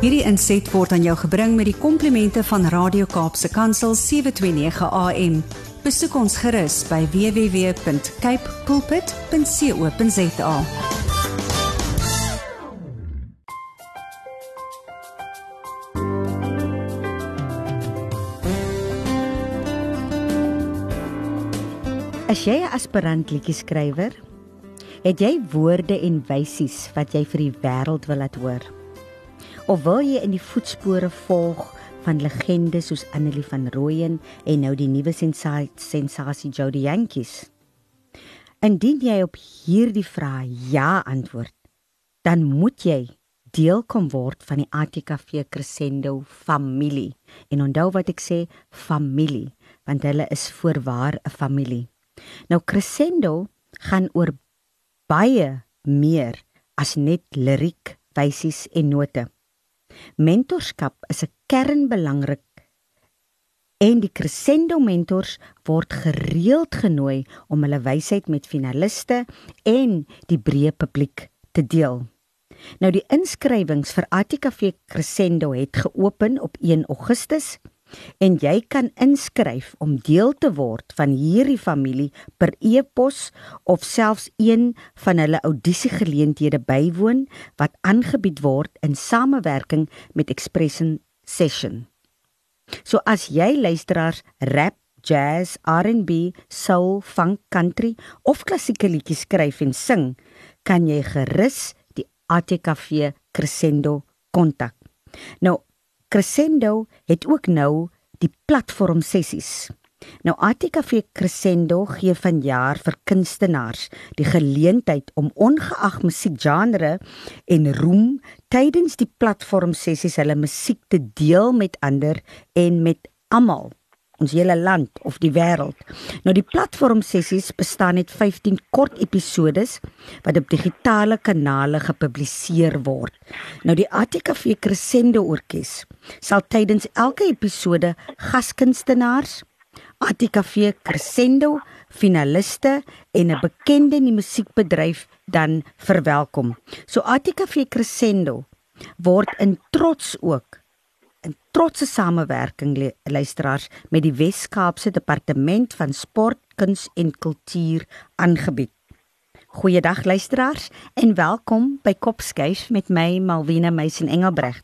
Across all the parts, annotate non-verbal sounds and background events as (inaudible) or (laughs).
Hierdie inset word aan jou gebring met die komplimente van Radio Kaapse Kansel 729 AM. Besoek ons gerus by www.cape pulpit.co.za. As jy 'n aspirant liedjie-skrywer, het jy woorde en wysies wat jy vir die wêreld wil laat hoor. Of wil jy in die voetspore volg van legendes soos Annelie van Rooyen en nou die nuwe sensasie Jody Jantjies? Indien jy op hierdie vrae ja antwoord, dan moet jy deel kom word van die ATKV Crescendo familie. En onthou wat ek sê, familie, want hulle is voorwaar 'n familie. Nou Crescendo gaan oor baie meer as net liriek, wysies en note. Mentorskap is 'n kernbelangrik en die Crescendo mentors word gereeld genooi om hulle wysheid met finaliste en die breë publiek te deel. Nou die inskrywings vir ATKV Crescendo het geopen op 1 Augustus en jy kan inskryf om deel te word van hierdie familie per e-pos of selfs een van hulle audisiegeleenthede bywoon wat aangebied word in samewerking met Expression Session. So as jy luisteraars rap, jazz, R&B, soul, funk, country of klassieke liedjies skryf en sing, kan jy gerus die ATKV Crescendo kontak. Nou Crescendo het ook nou die platform sessies. Nou ATKV Crescendo gee vanjaar vir kunstenaars die geleentheid om ongeag musiekgenre en roem tydens die platform sessies hulle musiek te deel met ander en met almal ons hele land of die wêreld. Nou die platform sessies bestaan uit 15 kort episodes wat op digitale kanale gepubliseer word. Nou die ATKV Crescendo Orkees sal tydens elke episode gaskunstenaars, ATKV Crescendo finaliste en 'n bekende in die musiekbedryf dan verwelkom. So ATKV Crescendo word in trots ook trotse samewerking luisteraars met die Wes-Kaapse Departement van Sport, Kuns en Kultuur aangebied. Goeiedag luisteraars en welkom by Kopskuif met my Malwena Meisen Engelbregt.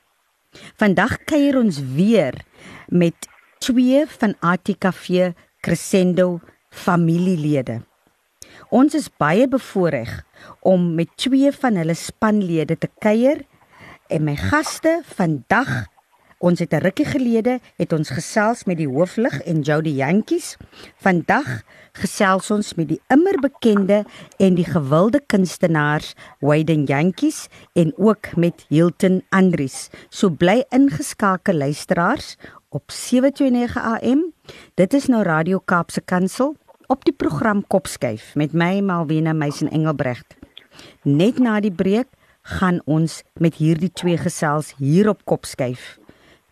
Vandag kuier ons weer met twee van ATKV Crescendo familielede. Ons is baie bevoorreg om met twee van hulle spanlede te kuier en my gaste vandag Ons het 'n rukkie gelede het ons gesels met die hooflig en Jody Jantjies. Vandag gesels ons met die immer bekende en die gewilde kunstenaars Wayden Jantjies en ook met Hilton Andries. So bly ingeskakel luisteraars op 729 AM. Dit is nou Radio Kaapse Kansel op die program Kopskuif met my Malwena Meisen Engelbregt. Net na die breek gaan ons met hierdie twee gesels hier op Kopskuif.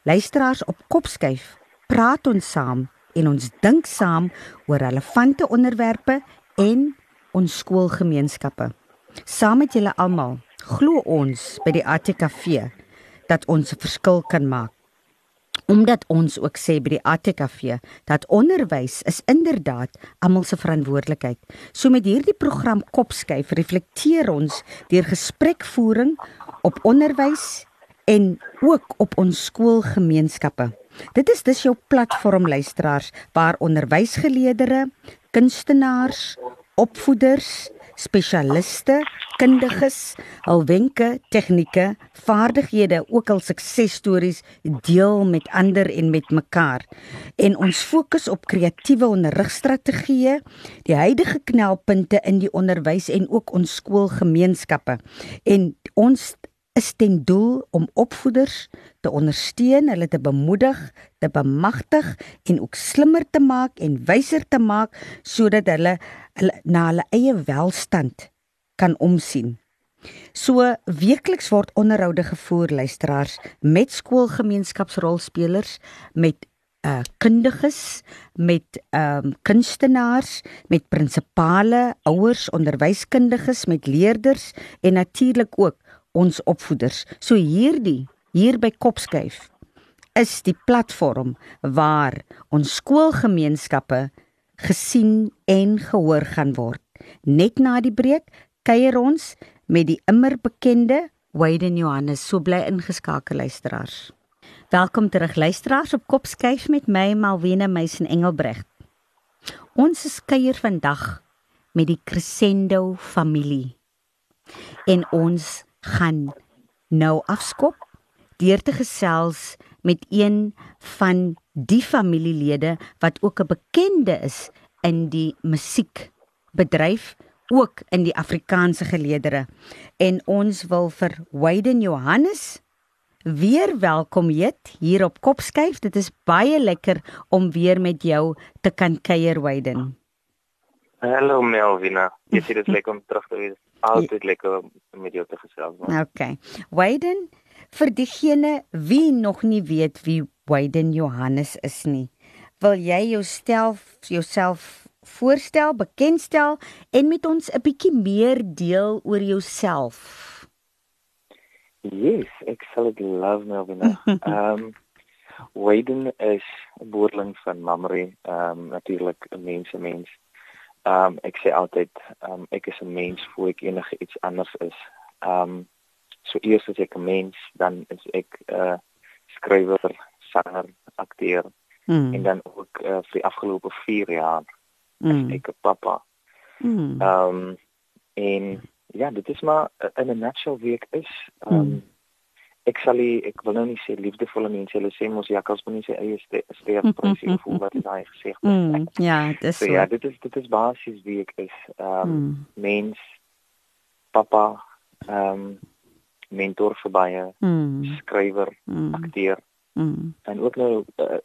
Luisteraars op Kopskuif, praat ons saam en ons dink saam oor relevante onderwerpe en ons skoolgemeenskappe. Saam met julle almal, glo ons by die ATKV dat ons 'n verskil kan maak. Omdat ons ook sê by die ATKV dat onderwys is inderdaad almal se verantwoordelikheid. So met hierdie program Kopskuif reflekteer ons deur gesprekvoering op onderwys en ook op ons skoolgemeenskappe. Dit is dus jou platform luisteraars waar onderwysgeleerders, kunstenaars, opvoeders, spesialiste, kundiges, al wenke, tegnieke, vaardighede, ook al suksesstories deel met ander en met mekaar. En ons fokus op kreatiewe onderrigstrategieë, die huidige knelpunte in die onderwys en ook ons skoolgemeenskappe. En ons is ten doel om opvoeders te ondersteun, hulle te bemoedig, te bemagtig en ook slimmer te maak en wyser te maak sodat hulle, hulle na hulle eie welstand kan omsien. So weekliks word onderhoude gevoer luisteraars met skoolgemeenskapsrolspelers met uh kundiges met ehm um, kunstenaars met prinsipale ouers onderwyskundiges met leerders en natuurlik ook ons opvoeders. So hierdie hier by Kopskuif is die platform waar ons skoolgemeenskappe gesien en gehoor gaan word. Net na die breek kuier ons met die immer bekende Wayden Johannes. So bly ingeskakel luisteraars. Welkom terug luisteraars op Kopskuif met my Malwena Meisen Engelbregt. Ons is kuier vandag met die Crescendo familie. En ons gaan nou afskop deur te gesels met een van die familielede wat ook 'n bekende is in die musiekbedryf ook in die Afrikaanse geleedere. En ons wil vir Wayden Johannes weer welkom heet hier op Kopskuif dit is baie lekker om weer met jou te kan kuier Wayden Hallo Melvina. Dit is lekker om terug te wees altyd lekker om met jou te gesels Okay Wayden vir diegene wie nog nie weet wie Wayden Johannes is nie wil jy jouself jouself voorstel, bekendstel en met ons 'n bietjie meer deel oor jouself. Yes, ek sal dit love Melvin. (laughs) Ehm um, Wayden is 'n boerling van Mamre, ehm um, natuurlik 'n mense mens. Ehm um, ek sê altyd ehm um, ek is 'n mens voor ek enige iets anders is. Ehm um, so eers as ek 'n mens, dan is ek 'n uh, skrywer, sanger, akteur. Mm. En dan ook uh, vir die afgelope 4 jaar mm. ek 'n pappa. Mm. Ehm um, en ja, dit is maar in 'n nutshell wie ek is. Ehm um, mm. Ek sal nie, ek wil nou nie sê liefdevolle mense, hulle sê mos jakkals moet nie sê eie sterf (laughs) presie of wat is daai gesê. Mm. Ja, dis so. Ja, dit is dit is basies wie ek is. Ehm um, mm. mens pappa ehm um, mentor vir baie mm. skrywer, mm. akteur. Mm. En ook nou uh,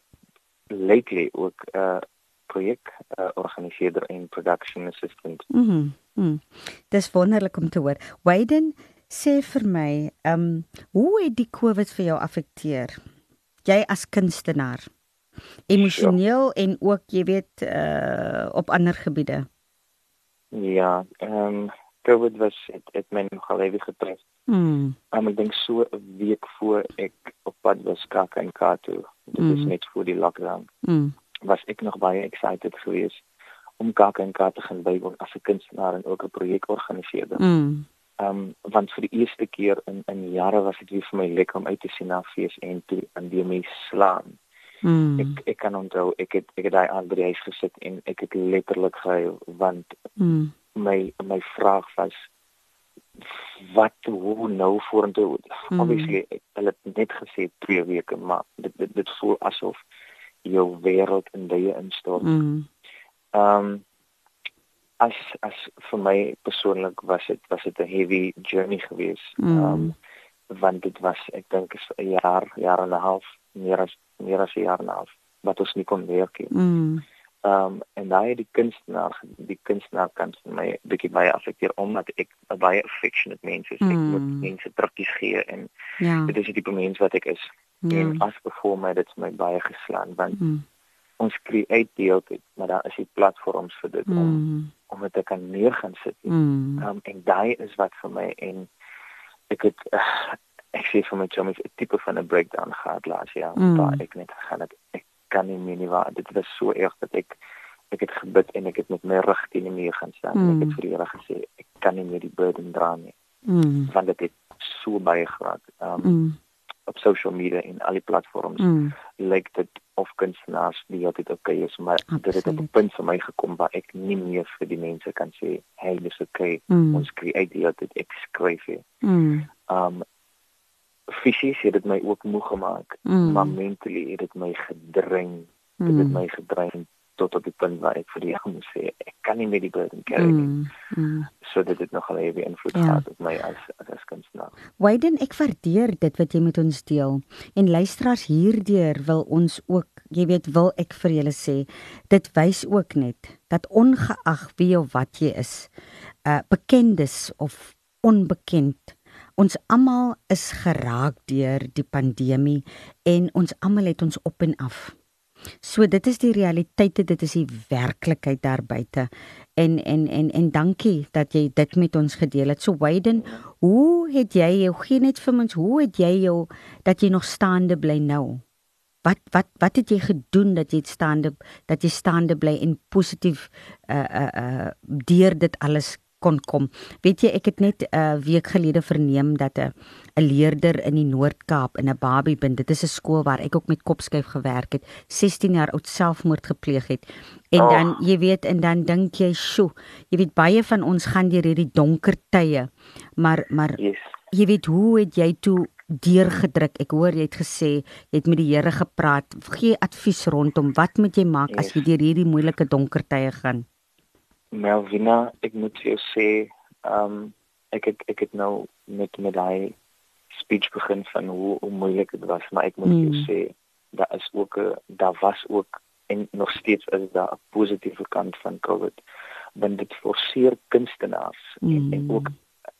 lately ook 'n uh, projek uh, organiseerder en production assistant. Mhm. Mm Dis wonderlik om te hoor. Wayden sê vir my, ehm, um, hoe het die COVID vir jou afekteer? Jy as kunstenaar. Emosioneel ja. en ook, jy weet, uh op ander gebiede. Ja, ehm um, COVID was het, het my nogal ewig getref. Mm. Um, ek dink so 'n week voor ek op pad was kak en kato. Dit mm. is net voor die lockdown. Mm was ek nog baie excited geweest om Kaka en Kaka te gaan bywoon as 'n kunstenaar en ook 'n projekorganiseerder. Mm. Um want vir die eerste keer in in jare was dit weer vir my lekker om uit te sien na fees en toe aan die mense slaan. Mm. Ek ek kan onthou ek het ek het daai aan by die huis gesit en ek het letterlik gehuil want mm. my my vraag was wat hoe nou vorentoe. Mm. Obviously ek het net gesê 2 weke maar dit dit, dit voel asof jou wêreld in baie instort. Mm. Ehm mm. um, as as vir my persoonlik was dit was dit 'n heavy journey geweest. Ehm mm. um, want dit was ek dink is 'n jaar, jaar en 'n half, meer as meer as 'n jaar en 'n half wat ons nie kon werk nie. Mm. Ehm um, en daai die kunstenaar die kunstenaar kan vir my bietjie baie affekteer omdat ek baie affectionate mens is. Mm. Ek moet mense drukkies gee en ja. dit is die tipe mens wat ek is. Ja. En as performer dit my baie geslaan want mm. ons create die ook maar daar is die platforms vir dit mm. om om dit te kan neer gaan sit. Mm. Um, en daai is wat vir my en ek het uh, ek sê vir my chommy 'n tipe van 'n breakdown gehad laas jaar mm. waar ek net gegaan het ek kan nie meer nie waar dit was so erg dat ek ek het gebid en ek het met my rug teen die muur gaan staan mm. ek het vir die Here gesê ek kan nie meer die burden dra nie. Mm. Want dit het so baie geraak. Um, mm op social media en al die platforms mm. lyk dit of kunstenaars die wat dit okay is maar Absoluut. dit het op 'n punt vir my gekom waar ek nie meer vir die mense kan sê hey dis okay mm. ons create die wat ek skryf hier. Mm. Um fisies het dit my ook moeg gemaak mm. maar mentally het dit my gedrein. Mm. Dit het my gedrein tot op die punt waar ek vir die Here moet sê ek kan nie met die burden carry nie. Mm, mm. So dit het nogal 'n baie invloed ja. gehad op my as as kunstenaar. Wayden, ek waardeer dit wat jy met ons deel en luisteraars hierdeur wil ons ook, jy weet, wil ek vir julle sê, dit wys ook net dat ongeag wie of wat jy is, uh bekendes of onbekend Ons almal is geraak deur die pandemie en ons almal het ons op en af So dit is die realiteite, dit is die werklikheid daar buite. En en en en dankie dat jy dit met ons gedeel het. So Wayden, hoe het jy jou gee net vir ons, hoe het jy jou dat jy nog staande bly nou? Wat wat wat het jy gedoen dat jy staande dat jy staande bly en positief uh uh uh deur dit alles kon kom. Weet jy, ek het net 'n uh, week gelede verneem dat 'n 'n leerder in die Noord-Kaap in 'n Babiebind, dit is 'n skool waar ek ook met kopskuif gewerk het, 16 jaar oud selfmoord gepleeg het. En oh. dan, jy weet, en dan dink jy, "Sjoe, jy weet baie van ons gaan deur hierdie donker tye." Maar maar yes. jy weet, hoe het jy toe deurgedruk. Ek hoor jy het gesê jy het met die Here gepraat. Gee advies rondom wat moet jy maak yes. as jy deur hierdie moeilike donker tye gaan? Melvina, ek moet vir jou sê, ehm um, ek ek ek het nou met met daai speech begin van hoe hoe moeilik dit was, maar ek moet mm. jou sê, daar is ook 'n daar was ook en nog steeds is daar 'n positiewe kant van COVID. Want dit forceer kunstenaars mm. en, en ook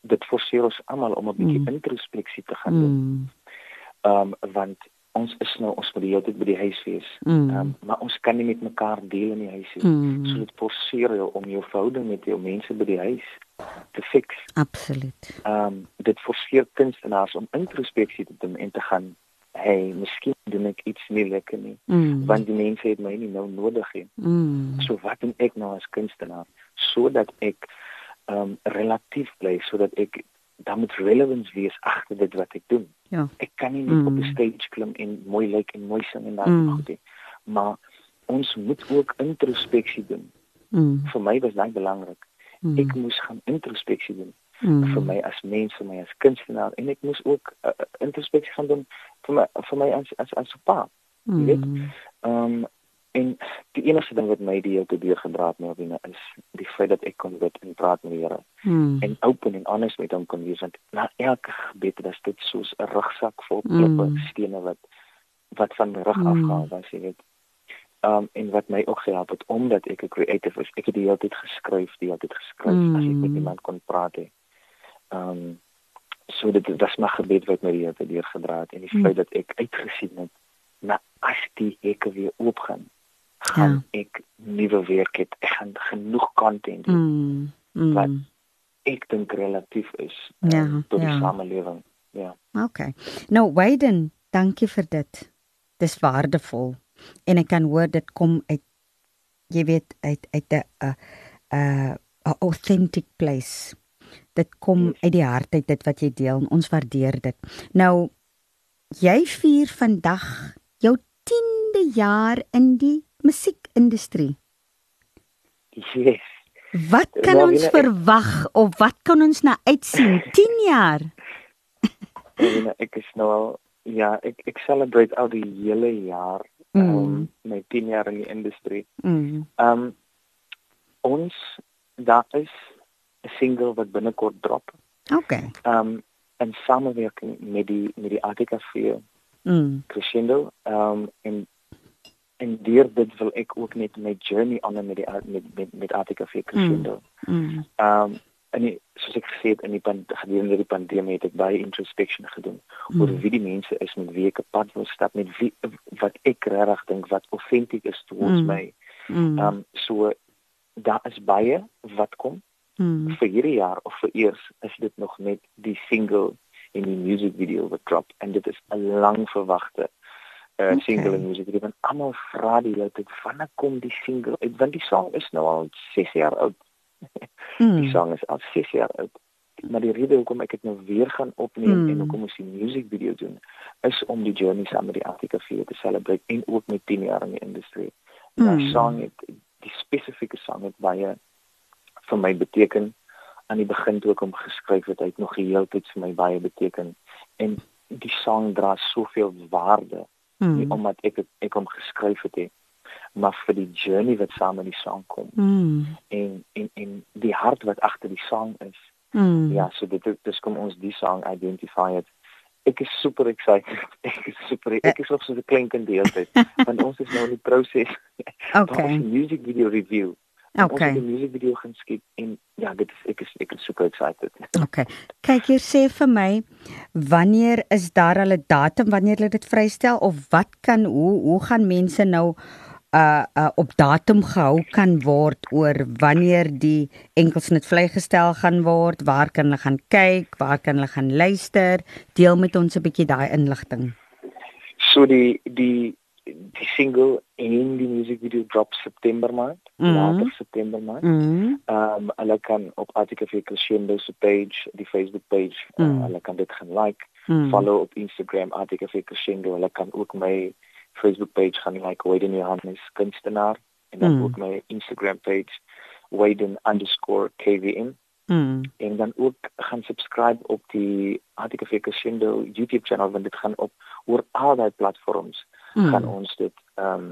dit forceer ons almal om 'n bietjie mm. introspeksie te gaan doen. Ehm um, want ons is nou ons moet die hele tyd by die huis wees. Mm. Um, maar ons kan nie met mekaar deel in die huis nie. Mm. So dit forceer jou om jou verhouding met jou mense by die huis te fix. Absoluut. Ehm um, dit forceer kunstenaars om introspeksie te doen en te gaan hey, miskien doen ek iets nie lekker nie. Mm. Want die mense het my nie nou nodig nie. Mm. So wat doen ek nou as kunstenaar sodat ek ehm um, relatief bly sodat ek dan moet relevance wees agter dit wat ek doen. Ja. Ek kan nie net mm. op 'n stage klim en mooi lyk like en mooi sing en dan mm. goed nie. Maar ons moet ook introspeksie doen. Mm. Vir my was dit belangrik. Mm. Ek moes gaan introspeksie doen. Mm. vir my as mens, vir my as kunstenaar en ek moes ook uh, introspeksie gaan doen vir my vir my as as as 'n pa. Jy mm. weet. Ehm um, En die enigste ding wat my die hele deur gedraat het nou is die feit dat ek kon bid en praat met die Here. Hmm. En open en honest met hom kon wees want na elke gebed was dit soos 'n rugsak vol klippe, hmm. stene wat wat van my rug hmm. afgaan was, jy weet. Um en wat my ook gehelp het omdat ek 'n creative is. Ek het die hele tyd geskryf, die hele tyd geskryf hmm. as ek met iemand kon praat. He. Um so dit was my gebed wat my die hele deur gedra het en die hmm. feit dat ek uitgesien het na as die hekke weer oopgaan gaan ja. ek nuwe werk het. Ek gaan genoeg content hê. Mm, mm. Wat ek dink relatief is uh, ja, tot die ja. samelewing. Ja. Okay. Nou Wayden, dankie vir dit. Dis waardevol. En ek kan hoor dit kom uit jy weet uit uit 'n 'n 'n authentic place. Dit kom yes. uit die hart uit dit wat jy deel en ons waardeer dit. Nou jy vier vandag jou 10de jaar in die musiekindustrie. Yes. Wat kan nou, ons verwag of wat kan ons na uitsien (laughs) 10 jaar? Ja, ek is nou al ja, ek ek celebrate al die hele jaar mm. um, my 10 jaar in die industrie. Mm. Um ons daar is 'n single wat binnekort drop. Okay. Um en samewerking met die met die Arctic Cafe. Mm. Crescendo um en en deur dit wil ek ook net my journey aan met die met met met Arctic of Crescendo. Mm. mm. Ehm um, en die, soos ek gesê het in die pand gedurende die pandemie het ek baie introspection gedoen mm. oor wie die mense is met wie ek 'n pad wil stap met wie wat ek regtig dink wat authentic is towards mm. my. Ehm um, so daar is baie wat kom mm. vir hierdie jaar of vir eers is dit nog net die single en die music video wat drop en dit is 'n lang verwagte uh, okay. single en musiek. Van almal vra die lede wanneer kom die single? Ek want die song is nou al 6 jaar oud. mm. (laughs) Die song is al 6 jaar oud. Maar die rede hoekom ek dit nou weer gaan opneem mm. en hoekom ons die music video doen is om die journey saam met die Afrika 4 te celebrate en ook met 10 jaar in die industrie. Mm. Die song het die spesifieke song het baie vir my beteken aan die begin toe ek hom geskryf het, het nog heeltyd vir my baie beteken en die song dra soveel waarde mm. nie omdat ek het, ek hom geskryf het nie maar vir die journey wat saam met die sang kom. Mm. en en en die hart wat agter die sang is. Mm. ja so dit dis kom ons die sang identify het. Ek is super excited. (laughs) Ek is super ek is nog so 'n klein kind die hele tyd (laughs) want ons is nou in die proses. Okay. Music video review Okay. Ons het 'n music video gaan skiet en ja, dit is ek is ek is super excited. Okay. Kyk hier sê vir my wanneer is daar al 'n datum wanneer hulle dit vrystel of wat kan hoe hoe gaan mense nou uh uh op datum gehou kan word oor wanneer die enkelsnit vrygestel gaan word, waar kan hulle gaan kyk, waar kan hulle gaan luister? Deel met ons 'n bietjie daai inligting. So die die die single en die music video drop September maand, mm -hmm. later September maand. Ehm mm um, hulle kan op se page, die Facebook page, mm. uh, hulle kan dit gaan like, mm. follow op Instagram Article Crescendo, hulle kan ook my Facebook page gaan like Wayden Johannes kunstenaar en dan mm. ook my Instagram page Wayden_kvm. Mm. En dan ook gaan subscribe op die Article Crescendo YouTube channel want dit gaan op oor al daai platforms mm. gaan ons dit ehm um,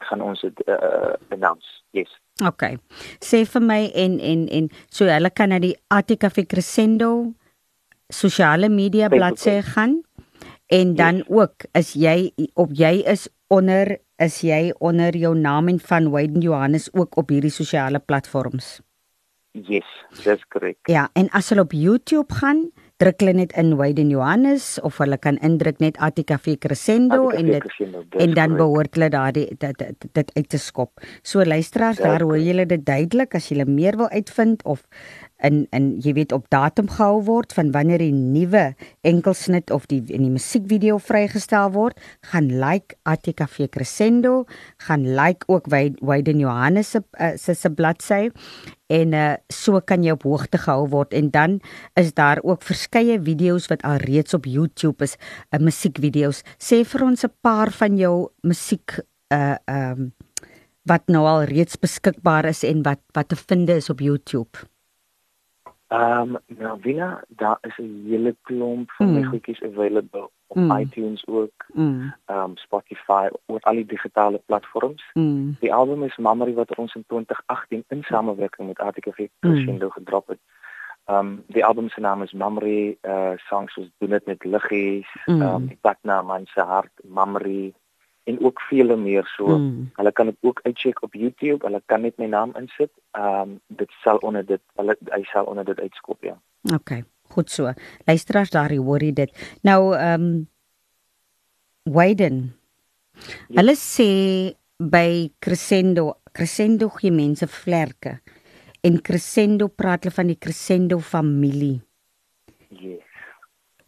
gaan ons dit uh, announce. Yes. OK. Sê vir my en en en so hulle kan na die Article Crescendo sosiale media bladsy gaan en dan yes. ook is jy op jy is onder is jy onder jou naam en van Wayne Johannes ook op hierdie sosiale platforms. Yes, dis korrek. Ja, en as hulle op YouTube gaan, druk hulle net in Wayden Johannes of hulle kan indruk net Atikafe Crescendo en dit en dan behoort hulle daardie dit dit uit te skop. So luisteraars, daar hoor julle dit duidelik. As jy meer wil uitvind of in in jy weet op datum gehou word van wanneer die nuwe enkelsnit of die in die musiekvideo vrygestel word, gaan like Atikafe Crescendo, gaan like ook Wayden Johannes se uh, se bladsy en uh, so kan jy op hoogte gehou word en dan is daar ook verskeie video's wat al reeds op YouTube is, uh, musiekvideo's. Sê vir ons 'n paar van jou musiek uh um wat nou al reeds beskikbaar is en wat wat te vind is op YouTube. Ehm um, nou Vina, daar is 'n hele klomp van mm. my goedjies available op mm. iTunes ook. Mm. Um Spotify of al die digitale platforms. Mm. Die album is Memory wat ons in 2018 in samewerking met Article Crescendo mm. gedrop het. Um die album se naam is Memory, uh songs soos Doen dit met liggies, mm. um Die pad na my se hart, Memory en ook vele meer so. Mm. Hulle kan dit ook uitcheck op YouTube. Hulle kan net my naam insit. Um dit sal onder dit hulle hy sal onder dit uitskop ja. Okay. Goed so. Luisteraars daar hoor jy dit. Nou ehm um, Wayden. Ja. Hulle sê by Crescendo, Crescendo gee mense vlerke. En Crescendo praat hulle van die Crescendo familie. Yes.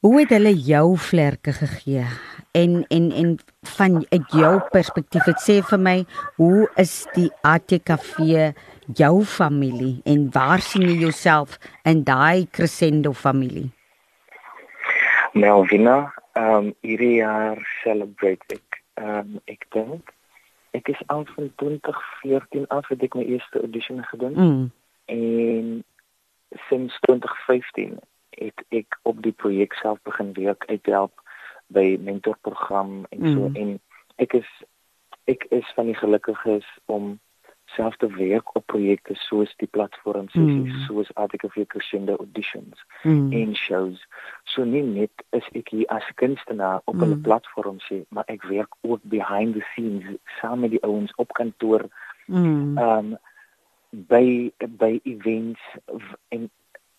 Hoe het hulle jou vlerke gegee? En en en van uit jou perspektief, dit sê vir my, hoe is die ATKV jou familie en waar sien jy jouself in daai crescendo familie? Melvina, ehm um, hierdie jaar celebrate ek ehm um, ek dink ek is al van 2014 af het ek my eerste audition gedoen. Mm. En sinds 2015 het ek op die projek self begin werk uithelp by mentorprogram en so mm. en ek is ek is van die gelukkiges om self te werk op projekte soos die platform sessies mm. soos vir crescendo auditions mm. en shows so nie net is ek hier as kunstenaar op 'n mm. platform sê maar ek werk ook behind the scenes saam met die ouens op kantoor mm. um by by events en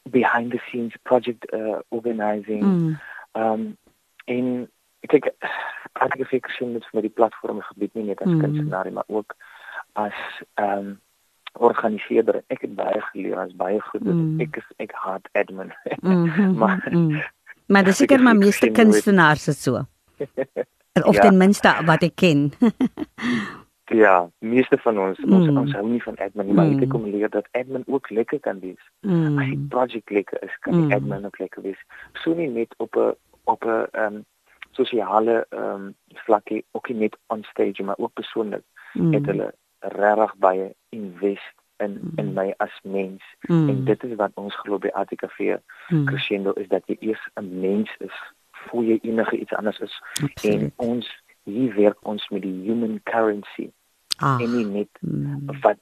behind the scenes project uh, organizing mm. um en ek dink artikel vir crescendo vir die platform gebied nie net as mm. kunstenaar maar ook as ehm um, organiseerder ek het baie geleer as baie goed mm. ek is ek haat admin mm -hmm, (laughs) maar mm. maar dis seker maar meeste kunstenaars is so (laughs) of ja. ten minste wat ek ken (laughs) ja meeste van ons mm. ons ons hou nie van admin mm. maar ek het kom leer dat admin ook lekker kan wees mm. as 'n project lekker is kan mm. admin ook lekker wees so nie net op 'n op 'n ehm um, sosiale ehm um, vlakkie ook nie net on stage maar ook persoonlik mm. het hulle regtig baie invest in mm. in my as mens mm. en dit is wat ons glo by ATKV mm. Crescendo is dat jy eers 'n mens is voor jy enige iets anders is Absoluut. en ons hier werk ons met die human currency ah. en nie net mm. wat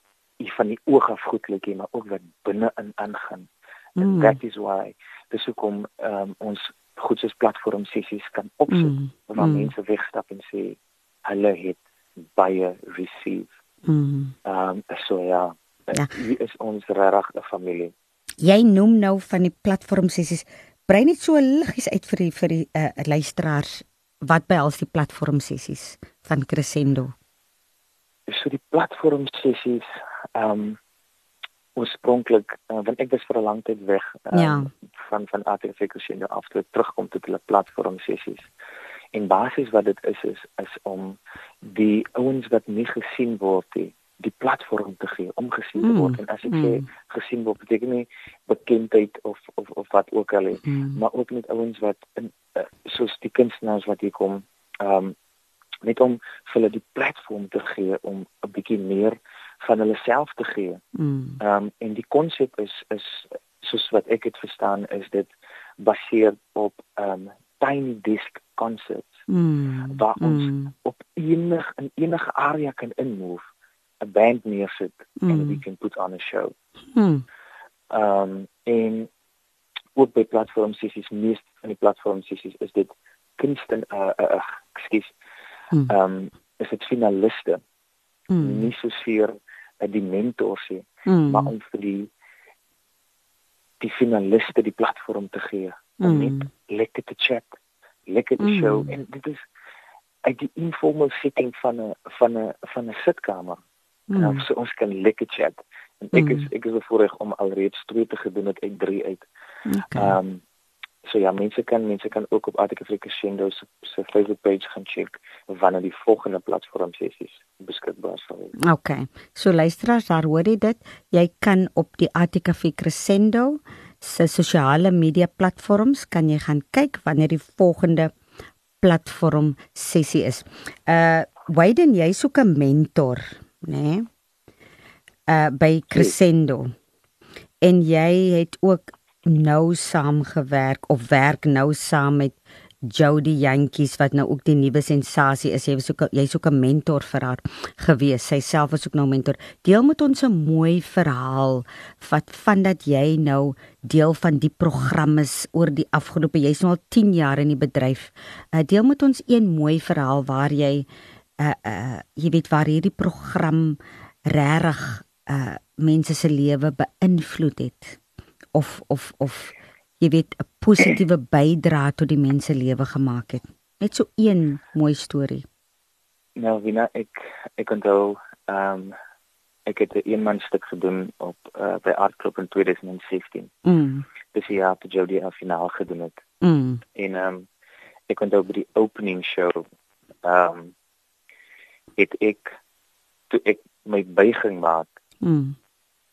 van die oog af goed lyk maar ook wat binne in aangaan and mm. that is why dis hoekom um, ons goed soos platform sessies kan opsit mm. waar mm. mense wegstap en sê hulle het baie receive Mm. Ehm um, so ja, Ja. Wie is ons regtig 'n familie? Jy noem nou van die platform sessies. Brei net so liggies uit vir die vir die uh, luisteraars wat behels die platform sessies van Crescendo. So die platform sessies ehm um, oorspronklik uh, want ek was vir 'n lang tyd weg um, ja. van van ATV Crescendo af toe terugkom tot hulle platform sessies. En basies wat dit is is is om die ouens wat nie gesien word nie die platform te gee om gesien te word mm. en as ek mm. sê gesien word beteken nie bekendheid of of of wat ook al is mm. maar ook met ouens wat in uh, soos die kunstenaars wat hier kom ehm um, net om vir hulle die platform te gee om 'n bietjie meer van hulle self te gee. Mm. Ehm mm. um, en die konsep is is soos wat ek dit verstaan is dit baseer op ehm um, tiny disc concerts. Mm. Waar ons mm. op enig in enige area kan inmove, 'n band neersit mm. and we can put on a show. Mm. Um, en ook by platforms sies meeste van die platforms sies is dit kunsten uh, uh, uh ekskuus. Ehm um, is dit finaliste. Mm. Nie so seer uh, die mentors nie, mm. maar om vir die die finaliste die platform te gee om mm. net lekker te chat, lekker te mm. show en dit is uit die informal setting van 'n van 'n van 'n sitkamer. Mm. En so ons kan lekker chat. En ek mm. is ek is bevoorreg om alreeds twee te gedoen het uit 3 uit. Ehm okay. um, So ja, mense kan mense kan ook op Arctic Africa Shendo se se Facebook page gaan check wanneer die volgende platform sessies beskikbaar sal wees. OK. So luisteraars, daar hoor jy dit. Jy kan op die Arctic Africa Shendo se sosiale media platforms kan jy gaan kyk wanneer die volgende platform sessie is. Uh Wayden, jy soek 'n mentor, né? Nee? Uh by Crescendo. En jy het ook nou saamgewerk of werk nou saam met Jody Jantjies wat nou ook die nuwe sensasie is. Jy was ook jy's ook 'n mentor vir haar gewees. Sy self was ook nou mentor. Deel met ons 'n mooi verhaal wat van dat jy nou deel van die program is oor die afgelope jy's nou al 10 jaar in die bedryf. Uh, deel met ons een mooi verhaal waar jy uh uh jy weet waar hierdie program regtig uh mense se lewe beïnvloed het of of of jy weet 'n positiewe bydrae tot die mense lewe gemaak het. Net so een mooi storie. Nou, Wina, ek ek onthou ehm um, ek het 'n een man stuk gedoen op uh, by Art Club in 2016. Mm. Dis hier op die Jody af finaal gedoen het. Mm. En ehm um, ek onthou by die opening show ehm um, het ek toe ek my buiging maak. Mm.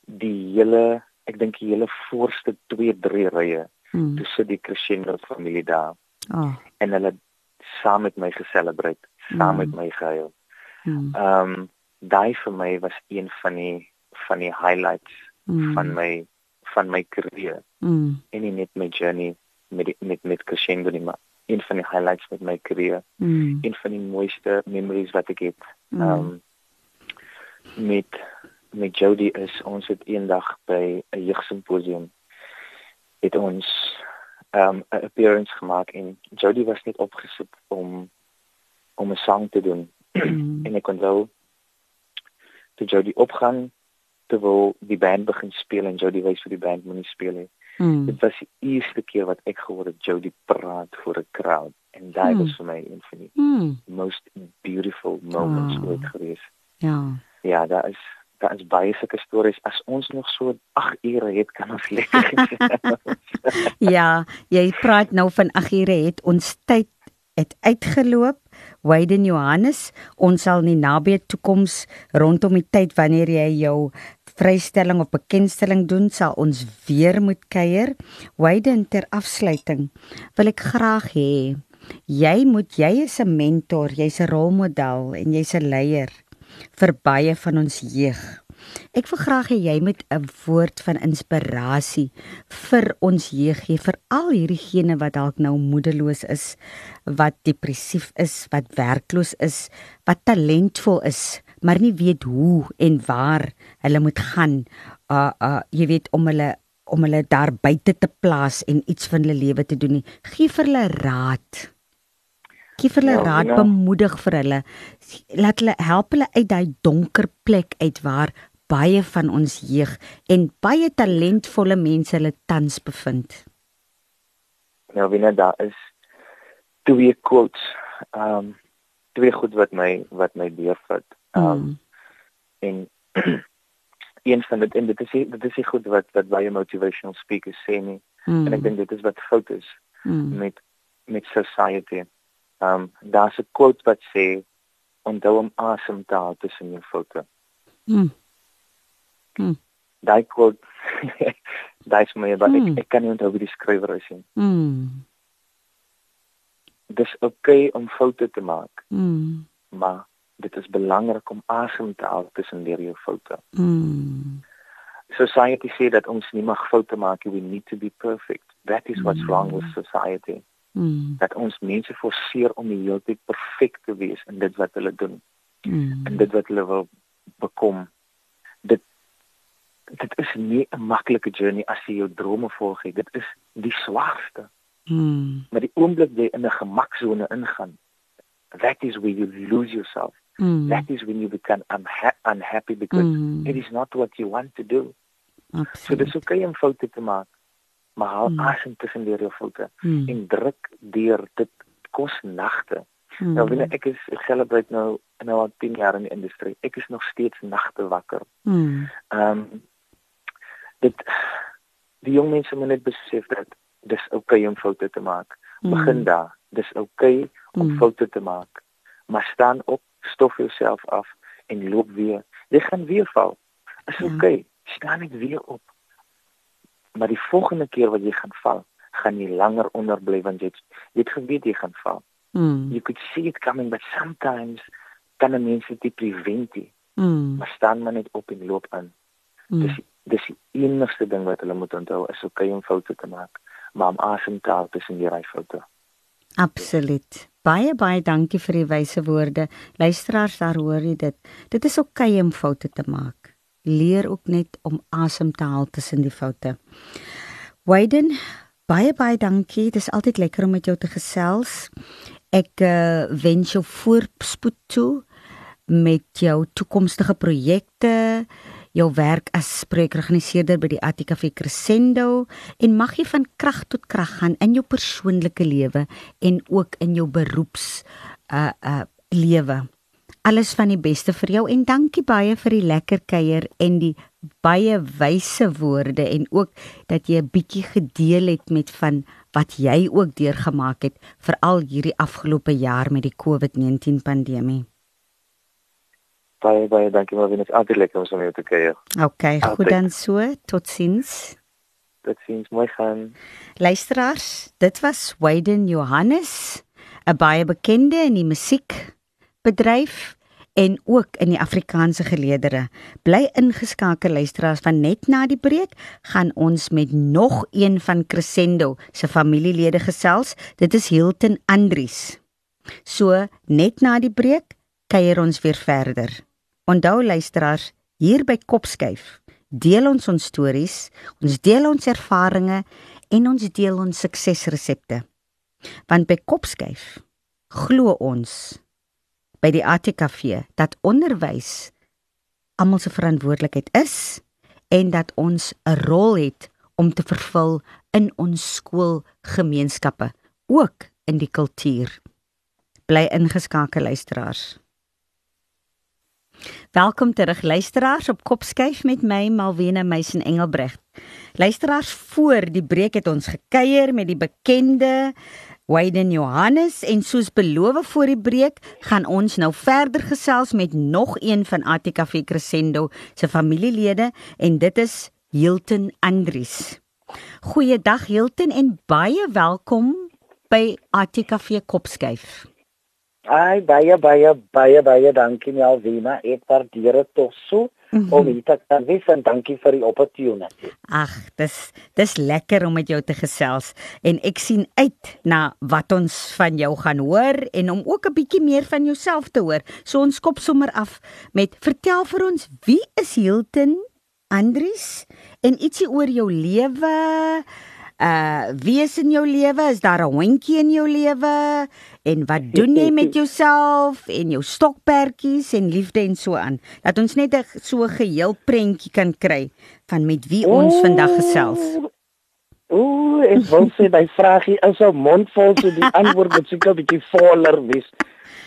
Die hele ek dink die hele voorste 2 3 rye hmm. toe sit die Crescendo familie daar. Oh. En hulle saam met my geselebreit, saam hmm. met my gehuil. Hmm. Ehm um, daai vir my was een van die van die highlights hmm. van my van my karier. Hmm. En nie net my journey met met met Crescendo nie, maar een van die highlights met my karier. Hmm. Een van die mooiste memories wat ek het. Hmm. Ehm um, met met Jody is ons het eendag by 'n jeugsimposium het ons ehm, 'n um, appearance gemaak en Jody was net opgesit om om 'n sang te doen. Mm. (clears throat) en ek kon wel toe Jody opgaan terwyl die band begin speel en Jody wys vir die band moenie speel nie. Mm. Dit was die eerste keer wat ek gehoor het Jody praat voor 'n crowd en dit mm. was vir my een van die mm. most beautiful moments oh. ooit gewees. Ja. Ja, daar is daar is baie sulke stories as ons nog so 8 ure het kan ons lekker (laughs) Ja, jy praat nou van 8 ure het ons tyd het uitgeloop. Wayden Johannes, ons sal in die nabye toekoms rondom die tyd wanneer jy jou vrystelling of bekendstelling doen, sal ons weer moet kuier. Wayden ter afsluiting wil ek graag hê jy moet jy is 'n mentor, jy's 'n rolmodel en jy's 'n leier vir baie van ons jeug. Ek wil graag hê jy moet 'n woord van inspirasie vir ons jeug gee, vir al hierdie gene wat dalk nou moedeloos is, wat depressief is, wat werkloos is, wat talentvol is, maar nie weet hoe en waar hulle moet gaan. Uh uh jy weet om hulle om hulle daar buite te plaas en iets van hulle lewe te doen nie. Gee vir hulle raad. Gee vir hulle ja, raad, ja. bemoedig vir hulle. Laat hulle help hulle uit daai donker plek uit waar baie van ons jeug en baie talentvolle mense hulle tans bevind? Nou binne daar is twee quotes. Ehm um, twee goed wat my wat my deurvat. Um, mm. en (clears throat) een van dit en dit is dit is goed wat wat baie motivational speakers sê nie. Mm. En ek dink dit is wat fout is mm. met met society. Um, daar's 'n quote wat sê onthou om asem te haal tussen jou voete. Mm. Mm. Daai quote (laughs) daai is my baie mm. ek, ek kan nie onthou wie die skrywer is nie. Mm. Dis oukei okay om foute te maak. Mm. Maar dit is belangrik om asem te haal tussen deur jou foute. Mm. Society sê dat ons nie mag foute maak nie. We need to be perfect. That is what's mm. wrong with society. Mm. Dat ons mense forceer om die hele tyd perfek te wees in dit wat hulle doen. Mm. En dit wat hulle wil bekom. Dit dit is nie 'n maklike journey as jy jou drome volg nie. Dit is die swaarste. Mm. Maar die oomblik jy in 'n gemaksone ingaan, that is where you lose yourself. Mm. That is when you become unha unhappy because mm. it is not what you want to do. Absoluut. So dis okay om foute te maak. Maar haal mm. asem tussen deur jou foute mm. en druk deur dit kos nagte. Mm. Nou wanneer ek is ek celebrate nou nou al 10 jaar in die industrie. Ek is nog steeds nagte wakker. Mm. Ehm um, dit die jong mense moet net besef dat dis okay om foute te maak. Mm. Begin daar. Dis okay om mm. foute te maak. Maar staan op stof jouself af en loop weer. Jy gaan weer val. Is ja. oké. Okay. Staan net weer op. Maar die volgende keer wat jy gaan val, gaan jy langer onder bly want jy jy het geweet jy gaan val. Mm. You could see it coming but sometimes kan 'n mens dit prevent. Mm. Maar staan maar net op en loop aan. Mm. Dis dis die enigste ding wat hulle moet onthou is oké okay om foute te maak, maar om asem te haal tussen die ry foute. Absoluut. Baie baie dankie vir die wyse woorde. Luisteraars, daar hoor jy dit. Dit is oukei okay om foute te maak. Leer ook net om asem te haal tussen die foute. Wayden, baie baie dankie. Dit is altyd lekker om met jou te gesels. Ek uh, wens jou voorspoed toe met jou toekomstige projekte jou werk as spreekorganiseerder by die ATKV Crescendo en mag jy van krag tot krag gaan in jou persoonlike lewe en ook in jou beroeps uh uh lewe. Alles van die beste vir jou en dankie baie vir die lekker kuier en die baie wyse woorde en ook dat jy 'n bietjie gedeel het met van wat jy ook deurgemaak het veral hierdie afgelope jaar met die COVID-19 pandemie. Baie baie dankie maar wenes altyd lekker om so mee te kuier. OK, goed dan so. Totsiens. Totsiens, mooi gaan. Luisteraars, dit was Wayden Johannes, 'n baie bekende in die musiekbedryf en ook in die Afrikaanse geleedere. Bly ingeskakel luisteraars van net na die breek gaan ons met nog een van Crescendo se familielede gesels. Dit is Hilton Andries. So net na die breek kuier ons weer verder. Onthou luisteraars, hier by Kopskyf deel ons ons stories, ons deel ons ervarings en ons deel ons suksesresepte. Want by Kopskyf glo ons by die ATKV dat onderwys almal se verantwoordelikheid is en dat ons 'n rol het om te vervul in ons skoolgemeenskappe, ook in die kultuur. Bly ingeskakel luisteraars. Welkom terug luisteraars op Kopskyf met my Malwena Meisen Engelbregt. Luisteraars voor die breek het ons gekuier met die bekende Wayden Johannes en soos beloof voor die breek gaan ons nou verder gesels met nog een van ATKV Crescendo se familielede en dit is Hilton Andries. Goeiedag Hilton en baie welkom by ATKV Kopskyf. Ai baie baie baie baie dankie Melvina. Ek waardeer dit tog so mm -hmm. om dit te kan wees en dankie vir die opportunity. Ag, dis dis lekker om met jou te gesels en ek sien uit na wat ons van jou gaan hoor en om ook 'n bietjie meer van jouself te hoor. So ons kop sommer af met vertel vir ons wie is Hilton Andries en ietsie oor jou lewe uh wie is in jou lewe? Is daar 'n hondjie in jou lewe? En wat doen jy met (laughs) jouself en jou stokperdjies en liefde en so aan? Dat ons net 'n so geheel prentjie kan kry van met wie ons oh, vandag gesels. Ooh, ek wil sê my vragie is 'n mondvol so die (laughs) antwoord moet seker 'n bietjie voller wees.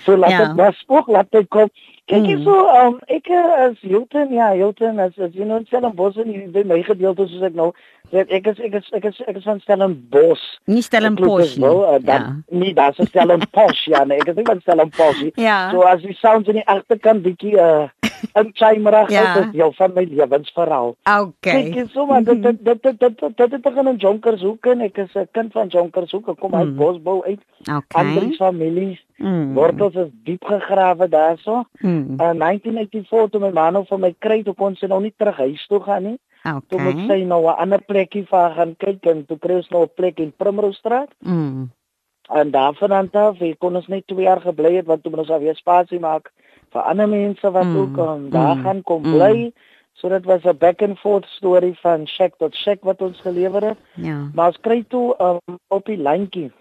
So laat ja. dit maar spook laat dit kom. Kyk mm. so, um, ek eh, as Hilton, ja, Hilton as as jy nou Stellenbosch en jy by my gedeelte soos ek nou sê ek is ek is ek is ek is van Stellenbosch. Nie Stellenbosch nie. Wel, uh, dan, ja. Das is Stellenbosch ja, nee, ek is nie van Stellenbosch nie. (laughs) Ja. So as die sounds in die agterkant bietjie uh en chimerig ja. is deel van my lewensverhaal. Okay. Kyk so maar dit dit dit dit dit dit het begin in Jonkershoek en ek is 'n kind van Jonkershoek. Ek kom uit mm. Bosbou uit. Okay. Ander families. Mm. Wortels is diep gegrawe daarso. Mm. In 1984 toe my man nou van my kry toe kon sy nou nie terug huis toe gaan nie. Okay. Toe moet sy nou 'n ander plekkie vir gaan kyk en toe kry ons nou 'n plek in Primrosestraat. Mm. En daarvan af, ek kon ons net 2 jaar gebly het want toe moet ons alweer spasie maak vir ander mense wat mm. ook um, daar mm. gaan kom bly. Mm. So dit was 'n back and forth storie van shack tot shack wat ons gelewer het. Ja. Maar ons kry toe um, op die lyntjie.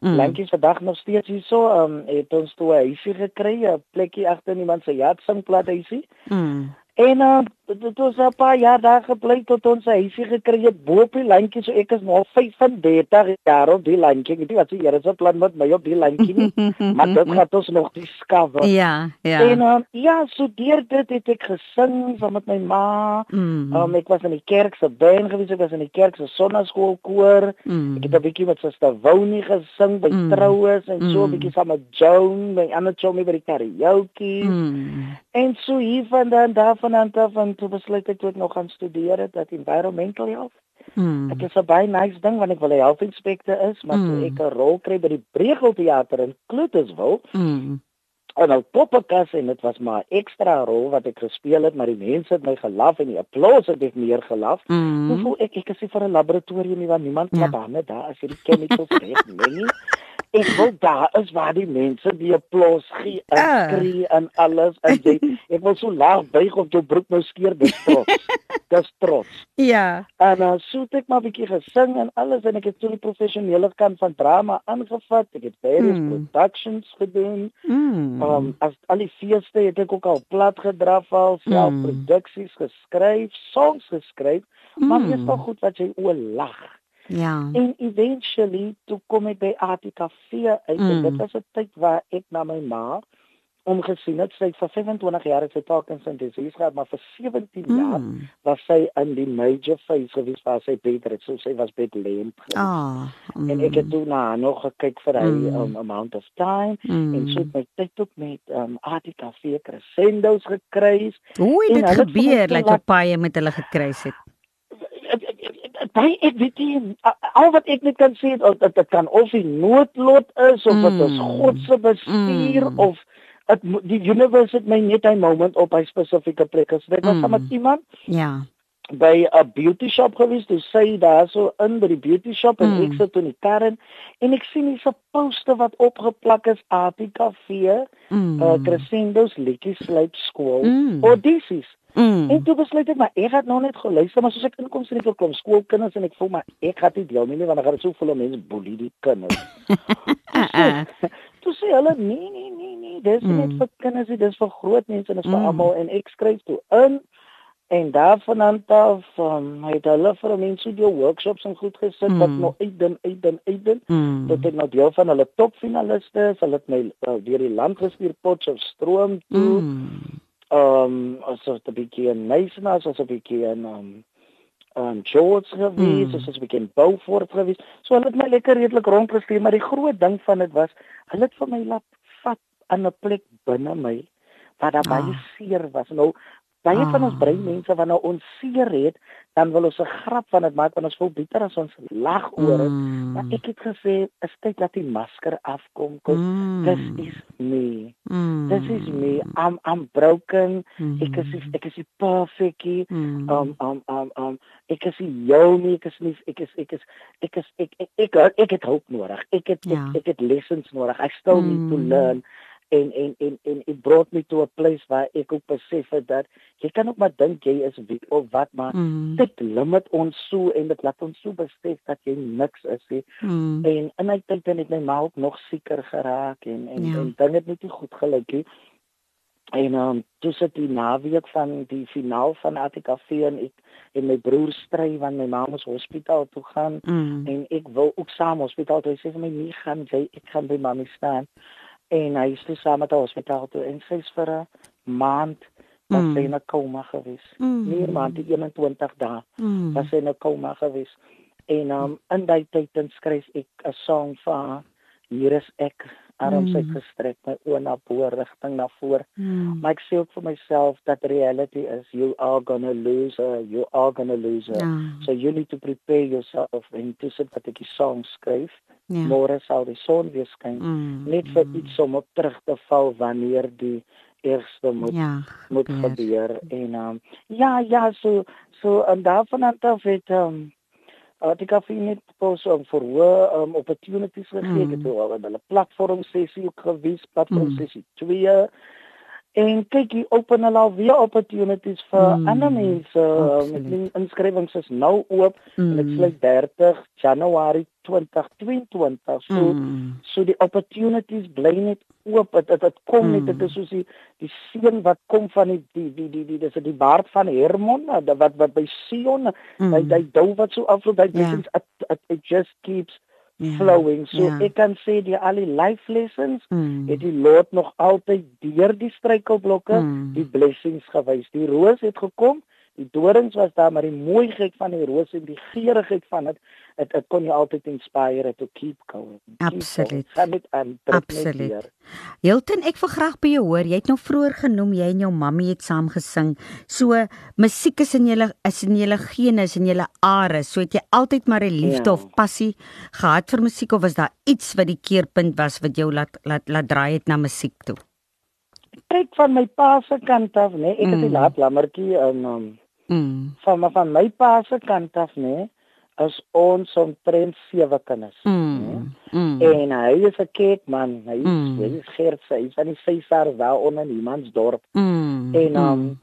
Mm. Lyntjie se dag nog steeds hier so, um, het ons toe 'n huisie gekry, 'n plekkie agter iemand se jatsingplat huisie. Mm. En uh, dit was 'n paar jaar daar gebly tot ons 'n huisie gekry het bo op die lyntjie so ek is nou 35 jaar op die lyntjie. Ek weet wat se Here se plan met my op die lyntjie nie. (laughs) maar dit gaan ons nog discover. Ja, ja. En uh, ja, so deur dit het ek gesing saam met my ma. Mm. Um, ek was in die kerk se band gewees, ek was in die kerk se sonnaskool koor. Mm. Ek het 'n bietjie met Suster Wounie gesing by mm. troues en so 'n mm. bietjie saam met Joan, my ander chomie by die karaoke. Mm. En so hier van dan daarvan aan af en toe besluit ek toe ek nog gaan studeer het dat environmental health. Mm. Dit is 'n baie nice ding want ek wil 'n health inspector is, maar mm. ek 'n rol kry by die Bregel teater in Kloeterswil. Mm. En al poppekas en dit was maar ekstra rol wat ek gespeel het, maar die mense het my gelaf en die applous het ek meer gelaf. Mm. Hoe voel ek ek is vir 'n laboratorium nie want niemand ja. kan daarmee daar as jy die chemicals (laughs) reg nee. Ek wil daar is waar die mense die applous gee en uh. skree en alles en jy (laughs) ek wil so laag buig of jou broek nou skeer dis trots. (laughs) dis trots. Ja. En uh, so het ek maar bietjie gesing en alles en ek het so die professionele kant van drama aangevat. Ek het baie mm. productions gedoen. Mm. Um as al die feeste het ek ook al plat gedraf al self mm. produksies geskryf, songs geskryf, mm. maar dis tog goed wat jy o lag. Ja. En eventually toe kom ek by ATKV uit mm. en dit was 'n tyd waar ek na my ma omgesien het. Sy vir 25 jaar het sy Parkinson disease gehad, maar vir 17 mm. jaar was sy in die major phase gewees waar sy beter het. So sy was lemp. Ah. Mm. En ek het toe na nog gekyk vir 'n mm. um, amount of time mm. en so het my tyd ook met um, ATKV crescendos gekry. Hoe het dit gebeur dat jy baie met hulle gekry het? Baie ek weet nie al wat ek net kan sê dat dit kan of 'n noodlot is of dit mm. is God se bestuur mm. of het, die universe het my net 'n moment op 'n spesifieke plek gesit. Ek was mm. met iemand. Ja. by 'n beauty shop gewees. Toe sy daar so in by die beauty shop en mm. ek sit in die kar en ek sien hier 'n poster wat opgeplak is ATKV, mm. uh Crescendo's Liedjie Sluip Skool. Mm. Audities. Mm. En toe besluit ek maar ek het nog net geluister maar soos ek inkom sien ek ook klomp skoolkinders en ek voel maar ek gaan nie deel nie want dan gaan so veel mense boelie die kinders. (laughs) Toe sê hulle nee nee nee nee dis mm. net vir kinders dis vir groot mense en dis vir mm. almal en ek skryf toe in en daarvan aan af um, het hulle vir mense die workshops en goed gesit mm. wat nou uitdin uitdin uitdin mm. tot ek nou deel van hulle topfinaliste is hulle het my uh, deur die land gestuur Potchefstroom toe Mm. Um asof 'n bietjie in Meisner asof 'n bietjie in um um George gewees, mm. asof 'n bietjie in Beaufort gewees. So hulle het my lekker redelik rondgestuur, maar die groot ding van dit was, hulle het vir my laat vat aan 'n plek binne my waar daar baie Ah. seer was. Nou baie van ons Ah. breinmense wat nou ons seer het, dan wil ons 'n grap van dit maak want ons voel bitter as ons lag oor dit. Mm. Maar ek het gesê, is tyd dat die masker afkom. Cause Mm. This is me. Mm. This is me. I'm I'm broken. Mm. Ek is nie- ek is nie nie. Mm. Um um um um ek is nie jou nie. Ek is nie ek is ek is ek is ek ek ek, ek, ek het hulp nodig. Ek het Ja. ek, ek het lessons nodig. I still need to Mm. learn. En en en en it brought me to a place waar ek ook besef het dat jy kan ook maar dink jy is wie of wat maar mm. dit limit ons so en dit laat ons so besef dat jy niks is nie mm. en in my tyd het my ma ook nog sieker geraak en en, ja. en dinge het net nie goed gelyk nie en um, toe sit die naweek van die finaal van ATKV en ek en my broer stry want my ma moet hospitaal toe gaan mm. en ek wil ook saam hospitaal toe sê vir my nie gaan jy ek gaan by mami staan en hy is toe saam met ons hospitaal toe en sy's vir 'n maand was mm. sy in 'n koma gewees. Mm. Nie maand die 21 dae mm. was sy in 'n koma gewees. En um in daai tyd skryf ek 'n song vir hier is ek arms mm. uitgestrek my oë na bo rigting na voor. Mm. Maar ek sê ook vir myself dat reality is you are going to lose her, you are going to lose her. Yeah. So you need to prepare yourself en dis wat ek die song skryf. Ja. Môre sal die son weer skyn. Mm, net vir mm. iets om op terug te val wanneer die eerste moet ja, moet gebeur en um, ja ja so so en daarvan af het um ek het gefien net pos om vir hoe um, opportunities gegee mm. het hulle platform sessie ook gewys platform mm. sessie 2 en kyk hier open hulle al weer opportunities vir mm, ander mense. Met die inskrywings is nou oop mm. en dit sluit 30 Januarie 2022. So mm. so die opportunities bly net oop. Dit dit kom net dit is soos die die seën wat kom van die die die die, die dis die baard van Hermon wat wat by Sion mm. hy hy dou wat so afloop hy yeah. Ja. it, it just keeps yeah, ja, flowing. So yeah. Ja. ek kan sê die al die life lessons mm. het die Lord nog altyd deur die struikelblokke mm. die blessings gewys. Die roos het gekom, die dorings was daar, maar die mooiheid van die roos en die geurigheid van dit dit dit kon jou altyd inspire to keep going. Absoluut. Absoluut. Hilton, ek wil graag by jou hoor. Jy het nou vroeër genoem jy en jou mammy het saam gesing. So musiek is in julle is in julle gene, is in julle are. So het jy altyd maar 'n liefde ja. of passie gehad vir musiek of was daar iets wat die keerpunt was wat jou laat laat laat draai het na musiek toe? Kyk van my pa se kant af, nee, ek mm. het 'n laat lammertjie in um, mm. van van my pa se kant af, nee as ons omtrent sewe kinders. Mm, mm. En hy is 'n kyk man, hy mm. is gerd sy is aan die vyfjaar wel onder niemands dorp. Mm, en um mm.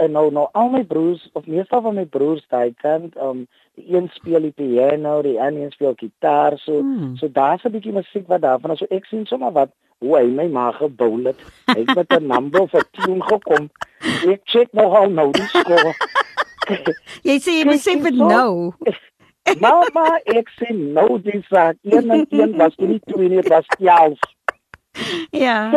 En nou nou al my broers of meestal van my broers daai kant um die een speel die piano, die ander speel gitaar, so mm. so daar's 'n bietjie musiek wat daarvan so ek sien sommer wat hoe hy my ma gebou het. Hy het met 'n number vir tune gekom. Ek check nog al nou die skool. (laughs) jy sê jy sê vir nou. (laughs) Mama, ek sê nou dis wat een en een was nie twee nie, was 11. Ja.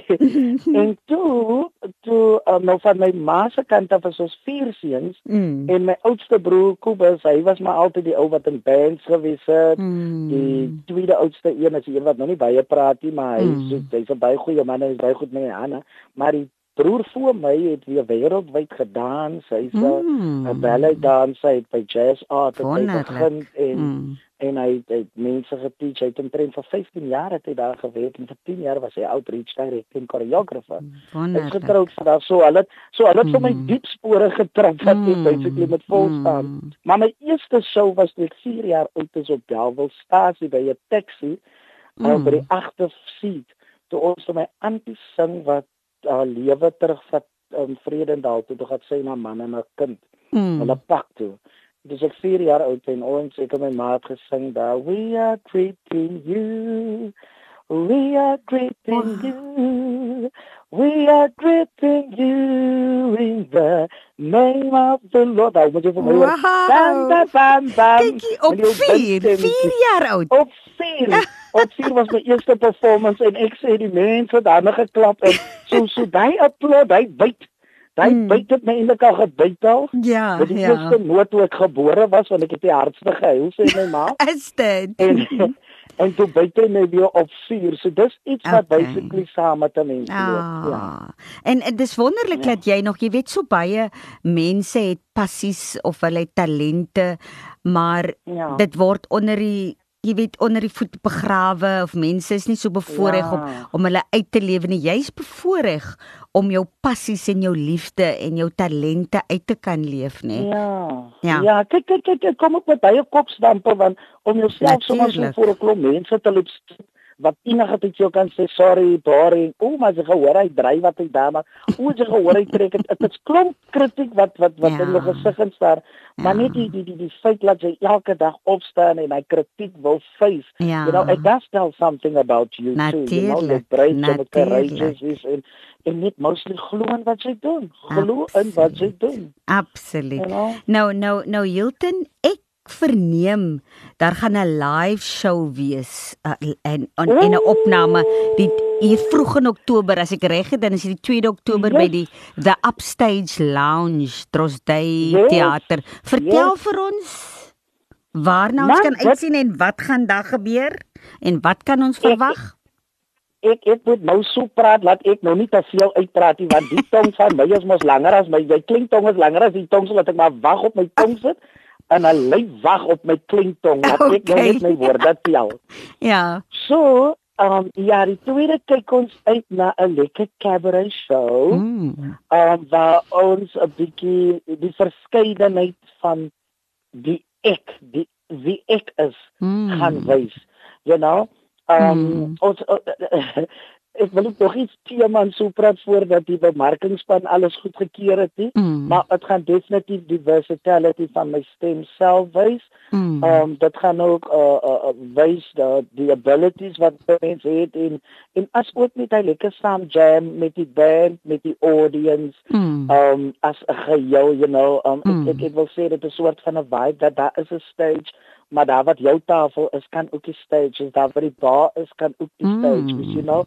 (laughs) en toe, toe um, nou van my ma se kant af was ons vier seuns mm. en my oudste broer Kobus, hy was maar altyd die ou wat in bands gewees het. Mm. Die tweede oudste een is een wat nou nie baie praat nie, maar hy mm. hy's 'n baie goeie man en hy's baie goed met Hanna, maar die broer voor my het weer wêreldwyd gedans. Hy's 'n mm. ballet danser, hy het by Jazz Art begin en mm. En hy het, het mense geteach. Hy het omtrent vir 15 jaar het hy daar gewerk en vir 10 jaar was hy outreach director en choreographer. Hy het getroud vir daar so hulle so hulle het mm. vir my diep spore getrap wat mm. ek basically met vol staan. Mm. Maar my eerste show was toe ek 4 jaar oud is op Bellville stasie by 'n taxi mm. by die agter seat. Toe ons my antie sing wat haar lewe terugvat in Vredendal toe toe gaan sy na man en 'n kind. Mm. Hulle pak toe. Dis ek 4 jaar oud en ons het my maat gesing daar we are treating you we are treating you we are treating you in the name of the Lord. Ou moet jy vir my hoor. Bam bam bam bam. Kyk op 4, 4 jaar oud. Op 4. (laughs) op 4 was my eerste performance en ek sê die mense het dan geklap en so so daai applaus, hy byt. Daai mm. byt het my eintlik al gebyt al. Ja, ja. Die eerste noot toe ek gebore was, want ek het die hardste gehuil sê my ma. (laughs) Is dit? En, (laughs) en toe byt hy my weer op 4. So dis iets wat okay. basically saam met 'n mens ah. loop. Ja. En dis wonderlik ja. dat jy nog, jy weet so baie mense het passies of hulle talente, maar ja. dit word onder die jy weet onder die voet begrawe of mense is nie so bevoorreg ja. om om hulle uit te lewe nie. Jy's bevoorreg om jou passies en jou liefde en jou talente uit te kan leef, nê? Ja. Ja, ja kyk kyk kyk kom op met baie kopstampe want om jouself sommer so voor 'n klomp mense te loop wat enige tyd jou kan sê sorry, boring. O, maar jy gehoor hy dryf wat hy daar maar. O, jy gehoor hy trek dit. Dit is klomp kritiek wat wat wat ja. in jou gesig instaan. Maar ja. net die die die die feit dat jy elke dag opstaan en hy kritiek wil face. Ja. You know, it does tell something about you Natuurlijk. too. You know, brei jy courageous is en en net mostly glo in wat jy doen. Glo in wat jy doen. Absoluut. You know? Nou nou nou Hilton, ek verneem daar gaan 'n live show wees uh, en en 'n opname die hier vroeg in Oktober as ek reg het dan is dit die 2de Oktober yes. by die The Upstage Lounge Trosday yes. Theater. Vertel yes. vir ons waarna ons kan uitsien en wat gaan daar gebeur en wat kan ons verwag? Ek ek moet nou so praat laat ek nou nie te veel uitpraat nie want die tong van my is mos langer as my jy klink tong is langer as die tong so laat ek maar wag op my tong sit en hy lê wag op my klinktong dat okay. ek nou net my woorde tel. (laughs) Ja. So, um ja, die tweede kyk ons uit na 'n lekker cabaret show. Mm. Um waar ons 'n bietjie die verskeidenheid van die ek, die wie ek is, mm. gaan wys. You know? Um mm. ons uh, ek wil nog iets teeman so praat voordat die bemarkingspan alles goed gekeer het nie mm. maar dit gaan definitief die versatility van my stem self wys. Mm. Um dit gaan ook uh, uh, uh wys dat die abilities wat mense het in en as ook met hy lekker saam jam met die band met die audience mm. um as 'n geheel you know um mm. ek, ek wil sê dit is 'n soort van 'n vibe dat daar is 'n stage maar daar wat jou tafel is kan ook die stage is daar waar die bar is kan ook die stage mm. you know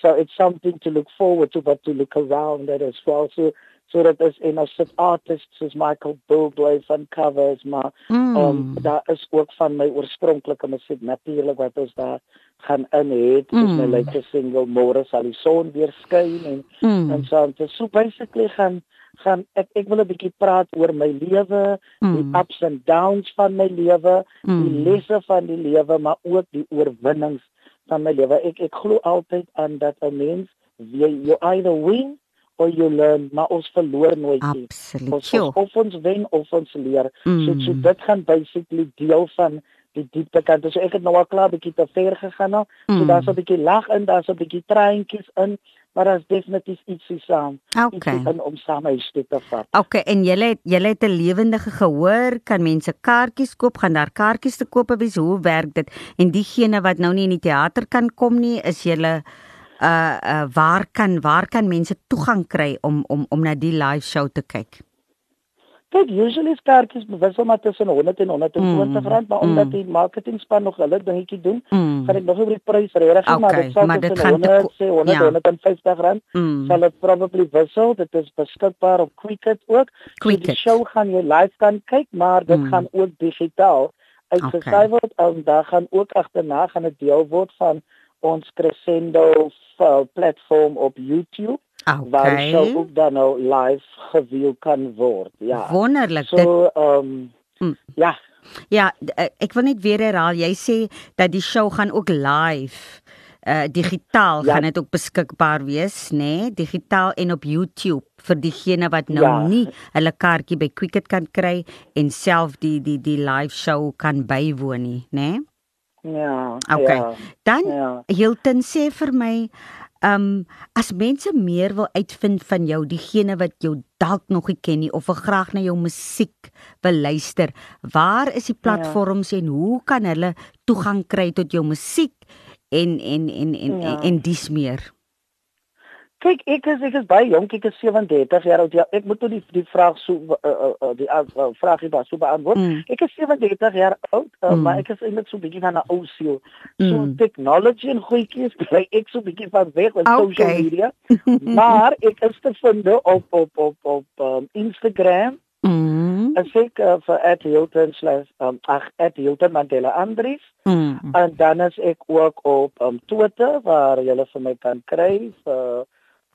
So it's something to look forward to, but to look around at as well. So so dat is en as dit artists soos Michael Bublé van covers maar mm. um daar is ook van my oorspronklike musiek natuurlik wat ons daar gaan in het mm. is my latest single Môre sal die son weer skyn en mm. en so en so basically gaan gaan ek ek wil 'n bietjie praat oor my lewe, mm. die ups and downs van my lewe, mm. die lesse van die lewe, maar ook die oorwinnings van my lewe. Ek ek glo altyd aan dat 'n mens jy you either win or you learn, maar ons verloor nooit nie. Absoluut. Ons, of ons wen of ons leer. Mm. So so dit gaan basically deel van die diepte kant. So ek het nou al klaar bietjie te ver gegaan nou. So mm. daar's 'n bietjie lag in, daar's 'n bietjie treintjies in maar daar's definitief ietsie saam. Okay. Iets om saam huis toe te vat. Okay, en jy het jy het 'n lewendige gehoor, kan mense kaartjies koop, gaan daar kaartjies te koop wees? Hoe werk dit? En diegene wat nou nie in die teater kan kom nie, is jy uh uh waar kan waar kan mense toegang kry om om om na die live show te kyk? Kyk, usually is kaartjies bewissel maar tussen 100 en 120 mm, rand, maar mm. omdat die marketingspan nog hulle dingetjie doen, mm. gaan ek nog oor die prys regtig, okay, maar dit sal tussen 100 sê 100 ja. 150 rand. Mm. Sal dit probably wissel. Dit is beskikbaar op Quicket ook. Quicket. So die show gaan jy live kan kyk, maar dit mm. gaan ook digitaal uitgesaai okay. word en daar gaan ook agterna gaan 'n deel word van ons Crescendo uh, platform op YouTube. Okay. Waar sou ook dan nou live geveel kan word. Ja. Wonderlik. So ehm um, mm. ja. Ja, eh, ek wil net weer herhaal. Jy sê dat die show gaan ook live uh digitaal ja. gaan dit ook beskikbaar wees, nê? Nee? Digitaal en op YouTube vir diegene wat nou ja. nie hulle kaartjie by Quicket kan kry en self die die die live show kan bywoon nie, nê? Nee? Ja. Okay. Ja, Dan ja. Hilton sê vir my Um as mense meer wil uitvind van jou, diegene wat jou dalk nog nie ken nie of wil graag na jou musiek wil luister, waar is die ja. platforms ja. en hoe kan hulle toegang kry tot jou musiek en en en en ja. en, en dis meer? Kyk, ek is ek is baie jonk, ek is 37 jaar oud. Ja, ek moet nou die die vraag so uh, uh, die uh, uh, vraag hier so beantwoord. Mm. Ek is 37 jaar oud, uh, mm. maar ek is eintlik so bietjie van 'n ou siel. So mm. technology en goedjies, (laughs) bly ek so bietjie van weg met okay. social media. maar ek is te vind op op op op um, Instagram. Mm. Ek sê uh, vir @hilton slash um, ag @hilton Mandela Andries. Mm. En dan is ek ook op um, Twitter waar jy hulle vir my kan kry vir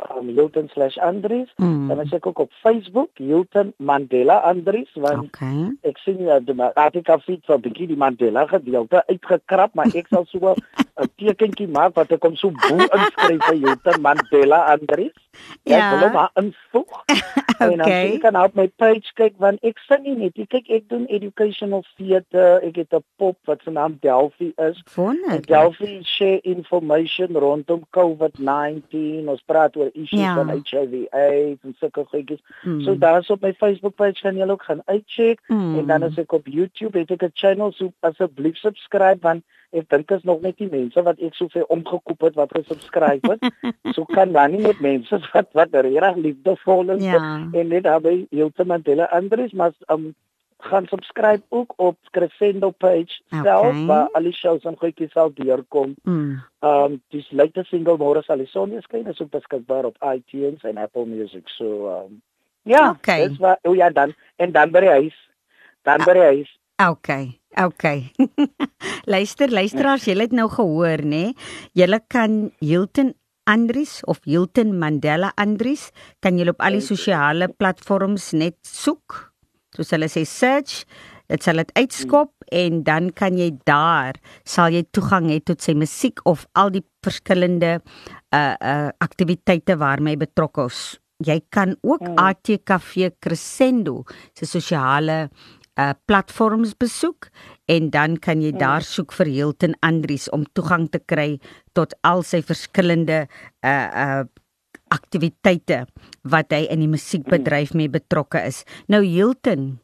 um, Hilton/Andries. Mm. Dan is ek ook op Facebook Hilton Mandela Andries want okay. ek sien ja die artikel feed van bietjie die Mandela gedeelte uitgekrap, maar ek sal so (laughs) 'n tekentjie maak wat ek kom so bo inskryf vir Hilton Mandela Andries. Ja, ek wil maar invoeg. okay. (laughs) En dan sien ek kan op my page kyk want ek sien nie net, kyk ek doen educational theater, ek het 'n pop wat se naam Delphi is. Wonderlik. Delphi share information rondom COVID-19. Ons praat oor issues ja. van HIV AIDS en sulke goedjies. Mm. So daar's op my Facebook page kan jy ook gaan uitcheck mm. en dan as ek op YouTube het ek 'n channel so asseblief subscribe want ek dink is nog net die mense wat ek soveel omgekoop het wat gesubscribe het. (laughs) so kan dan nie net mense wat wat regtig liefdevol is ja. en net daarbey heeltemal hulle Andries maar um, gaan subscribe ook op Crescendo page okay. self waar al die shows en goedjies sal deurkom. Mm. Um dis latest single Morris Alisonia skyn is ook beskikbaar op iTunes en Apple Music. So um ja, okay. dis wat oh ja dan en dan by die huis. Dan by die huis. Okay. Okay. (laughs) luister, luisteraars, julle het nou gehoor, nê? Julle kan Hilton Andries of Hilton Mandela Andries kan julle op al die sosiale platforms net soek soos hulle sê search dit sal dit uitskop mm. en dan kan jy daar sal jy toegang hê tot sy musiek of al die verskillende uh uh aktiwiteite waarmee betrokke is jy kan ook mm. ATKV Crescendo se sosiale uh platforms besoek en dan kan jy mm. daar soek vir Hilton Andries om toegang te kry tot al sy verskillende uh uh aktiwiteite wat hy in die musiekbedryf mee betrokke is. Nou Hilton,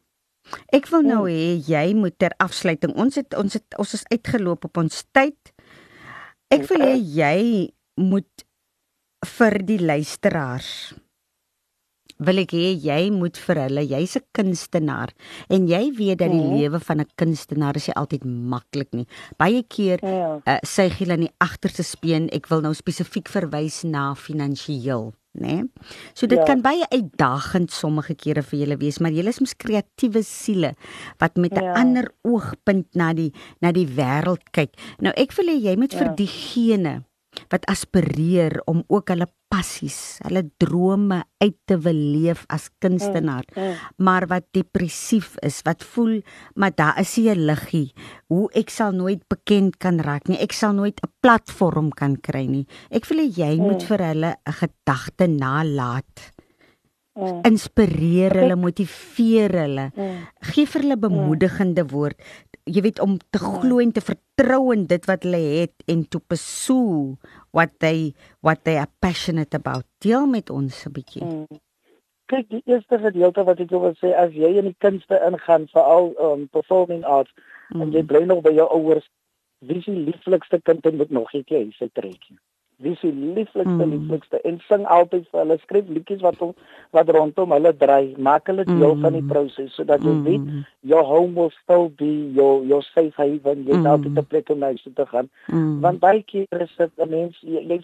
ek wil nou hê jy moet ter afsluiting. Ons het ons het ons is uitgeloop op ons tyd. Ek wil hê jy moet vir die luisteraars wil ek hê jy moet vir hulle, jy's 'n kunstenaar en jy weet dat die mm. lewe van 'n kunstenaar is nie altyd maklik nie. Baie keer ja. uh, sê hulle in die agterste speen, ek wil nou spesifiek verwys na finansiëel né? Nee? So dit ja. kan baie uitdagend sommige kere vir julle wees, maar julle is mos kreatiewe siele wat met 'n ja. ander oogpunt na die na die wêreld kyk. Nou ek wil hê jy moet ja. vir diegene wat aspireer om ook hulle passies, hulle drome uit te wil leef as kunstenaar, mm, mm. maar wat depressief is, wat voel maar daar is nie 'n liggie, hoe ek sal nooit bekend kan raak nie, ek sal nooit 'n platform kan kry nie. Ek wil hê jy mm. moet vir hulle 'n gedagte nalat. Mm. Inspireer hulle, motiveer hulle. Mm. Gee vir hulle bemoedigende woord jy weet om te glo en te vertrou in dit wat hulle het en to pursue what they what they are passionate about. Deel met ons 'n bietjie. Hmm. Kyk, die eerste gedeelte wat ek wil sê as jy in die kunste ingaan, veral um performing arts mm. en jy hmm. bly nog by jou ouers, wie die lieflikste kind moet nog net jy se trekkie wie se lieflikste mm. lieflikste en sing altyd vir hulle skryf liedjies wat om wat rondom hulle dry maak hulle deel mm. van die proses sodat jy mm. weet your home will still be your your safe haven jy nou mm. 'n plek om na te gaan mm. want baie keer is dit 'n mens jy, jy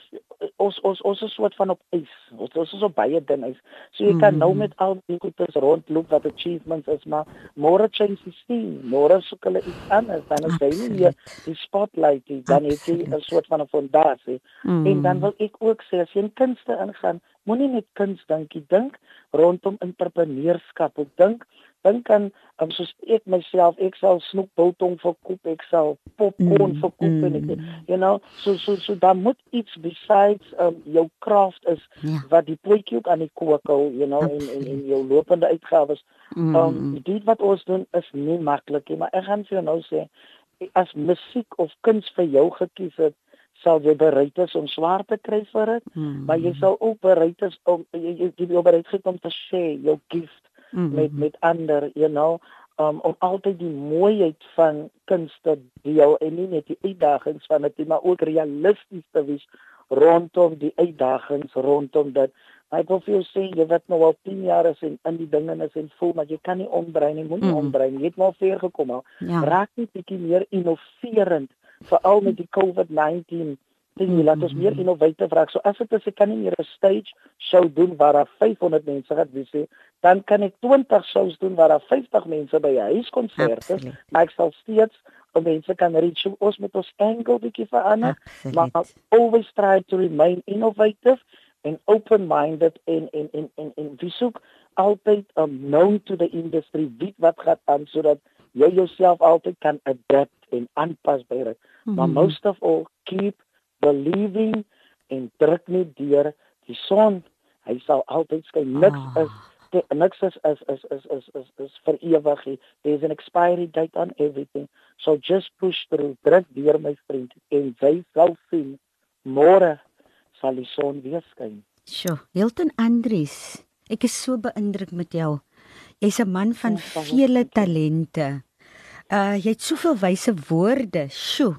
ons ons ons is soort van op ys ons ons is op baie dun ys so jy mm. kan nou met al die goedes rondloop wat achievements is maar môre change die scene môre soek hulle iets anders dan is jy nie die spotlight dan het jy 'n soort van 'n fondasie mm. Mm. En dan wil ek ook sê as jy in kunste ingaan, moenie net kuns dink, dink rondom entrepreneurskap. Ek dink dink aan um, soos ek myself, ek sal snoepbiltong verkoop, ek sal popcorn mm. verkoop mm. en ek you know, so so so dan moet iets besides um, jou craft is ja. wat die potjie ook aan die kokel, you know, en, en en jou lopende uitgawes. Mm. Um dit wat ons doen is nie maklik nie, maar ek gaan vir jou nou sê as musiek of kuns vir jou gekies het sal jy bereid is om swaar te kry vir dit, hmm. maar jy sal ook bereid is om jy jy, jy, jy bereid is om te sê jou gift hmm. met met ander, you know, um, om altyd die mooiheid van kunste deel en nie net die uitdagings van dit, maar ook realisties te wees rondom die uitdagings rondom dit. Ek wil vir jou sê jy wat nou al 10 jaar is en in die dinge is en voel maar jy kan nie ombrein nie, moenie mm. ombrein. Jy het maar ver gekom al. Ja. Raak net bietjie meer innoverend veral met die COVID-19 ding laat ons meer innovatief raak. So as dit is ek kan nie meer 'n stage show doen waar daar 500 mense gaan wees nie, dan kan ek 20 shows doen waar daar 50 mense by 'n huiskonsert is, maar ek sal steeds om mense kan reach. Ons met ons angle bietjie verander, Absolute. maar always try to remain innovative en open-minded en en en en, en wie soek altyd um, known to the industry weet wat gaan aan sodat jy jouself altyd kan adapt en aanpas by dit. Mm -hmm. Maar most of all keep believing en druk nie deur die son. Hy sal altyd skyn. Niks ah. is niks is is is is is is, is vir ewig. There's an expiry date on everything. So just push through. Druk deur my vriend en jy sal sien môre sal die son weer skyn. Sjoe, Hilton Andries, ek is so beïndruk met jou. Jy's 'n man van ja, vele talente. Uh jy het soveel wyse woorde. Sjoe.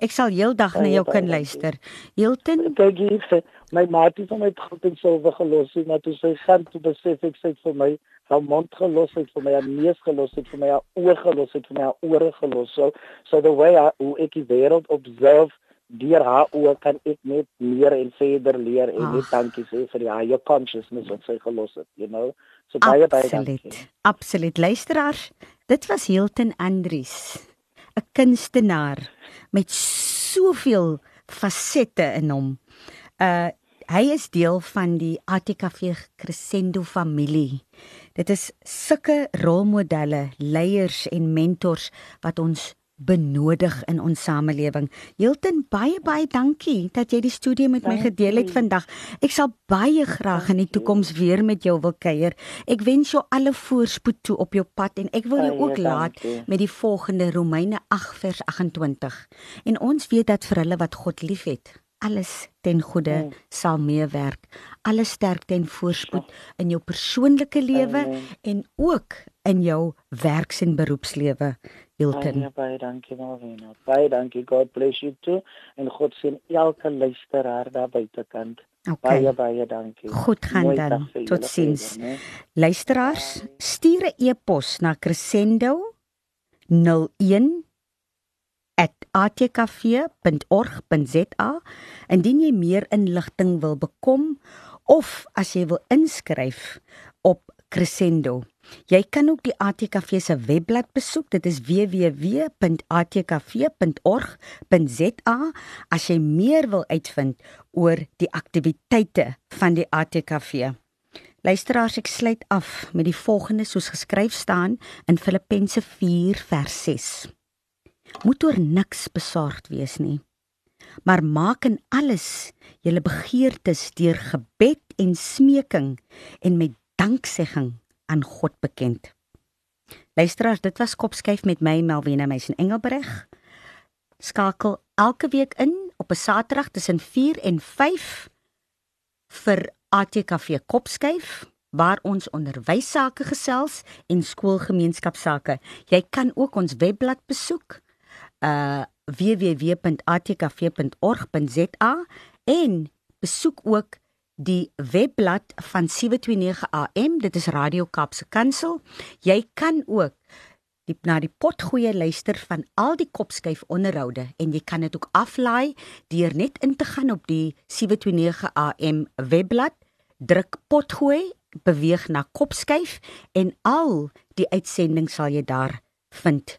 Ek sal heeldag na jou kan luister. Hilton, kyk hier, my maatie van my goed en silwer gelos het, maar toe sy gaan toe besef ek sy vir my haar mond gelos het, vir my haar neus gelos het, vir my haar oë gelos het, vir my haar ore gelos. So so the way I, hoe ek die wêreld observe deur haar oë kan ek net meer en verder leer en net dankie sê vir die higher consciousness wat sy gelos het, you know. So baie baie dankie. Absoluut. Luisteraars, dit was Hilton Andries, 'n kunstenaar met soveel fasette in hom. Uh hy is deel van die ATKV Crescendo familie. Dit is sulke rolmodelle, leiers en mentors wat ons benodig in ons samelewing. Hilton, baie baie dankie dat jy die studie met my gedeel het vandag. Ek sal baie graag in die toekoms weer met jou wil kuier. Ek wens jou alle voorspoed toe op jou pad en ek wil jou ook laat met die volgende Romeine 8 vers 28. En ons weet dat vir hulle wat God liefhet, alles ten goeie mm. sal meewerk. Alles sterkte en voorspoed in jou persoonlike lewe en ook in jou werks- en beroepslewe. Hilton. Baie baie dankie Marina. Baie dankie. God bless you too en God seën elke luisteraar daar buitekant. Okay. Baie baie dankie. Goed gaan Mooi dan. Totsiens. Luisteraars, stuur 'n e-pos na crescendo 01 @atkv.org.za indien jy meer inligting wil bekom of as jy wil inskryf op Crescendo. Jy kan ook die ATKV se webblad besoek. Dit is www.atkv.org.za as jy meer wil uitvind oor die aktiwiteite van die ATKV. Luisteraars, ek sluit af met die volgende soos geskryf staan in Filippense 4 vers 6 moet oor niks besorgd wees nie. Maar maak in alles julle begeertes deur gebed en smeking en met danksegging aan God bekend. Luisteraars, dit was Kopskyf met my Melvina Meisen Engelbreg. Skakel elke week in op 'n Saterdag tussen 4 en 5 vir ATKV Kopskyf waar ons onderwys sake gesels en skoolgemeenskapsake. Jy kan ook ons webblad besoek uh www.atkv.org.za en besoek ook die webblad van 729 AM dit is Radio Kaapse Kansel. Jy kan ook die na die potgoeie luister van al die kopskuif onderhoude en jy kan dit ook aflaai deur net in te gaan op die 729 AM webblad druk potgooi beweeg na kopskuif en al die uitsending sal jy daar vind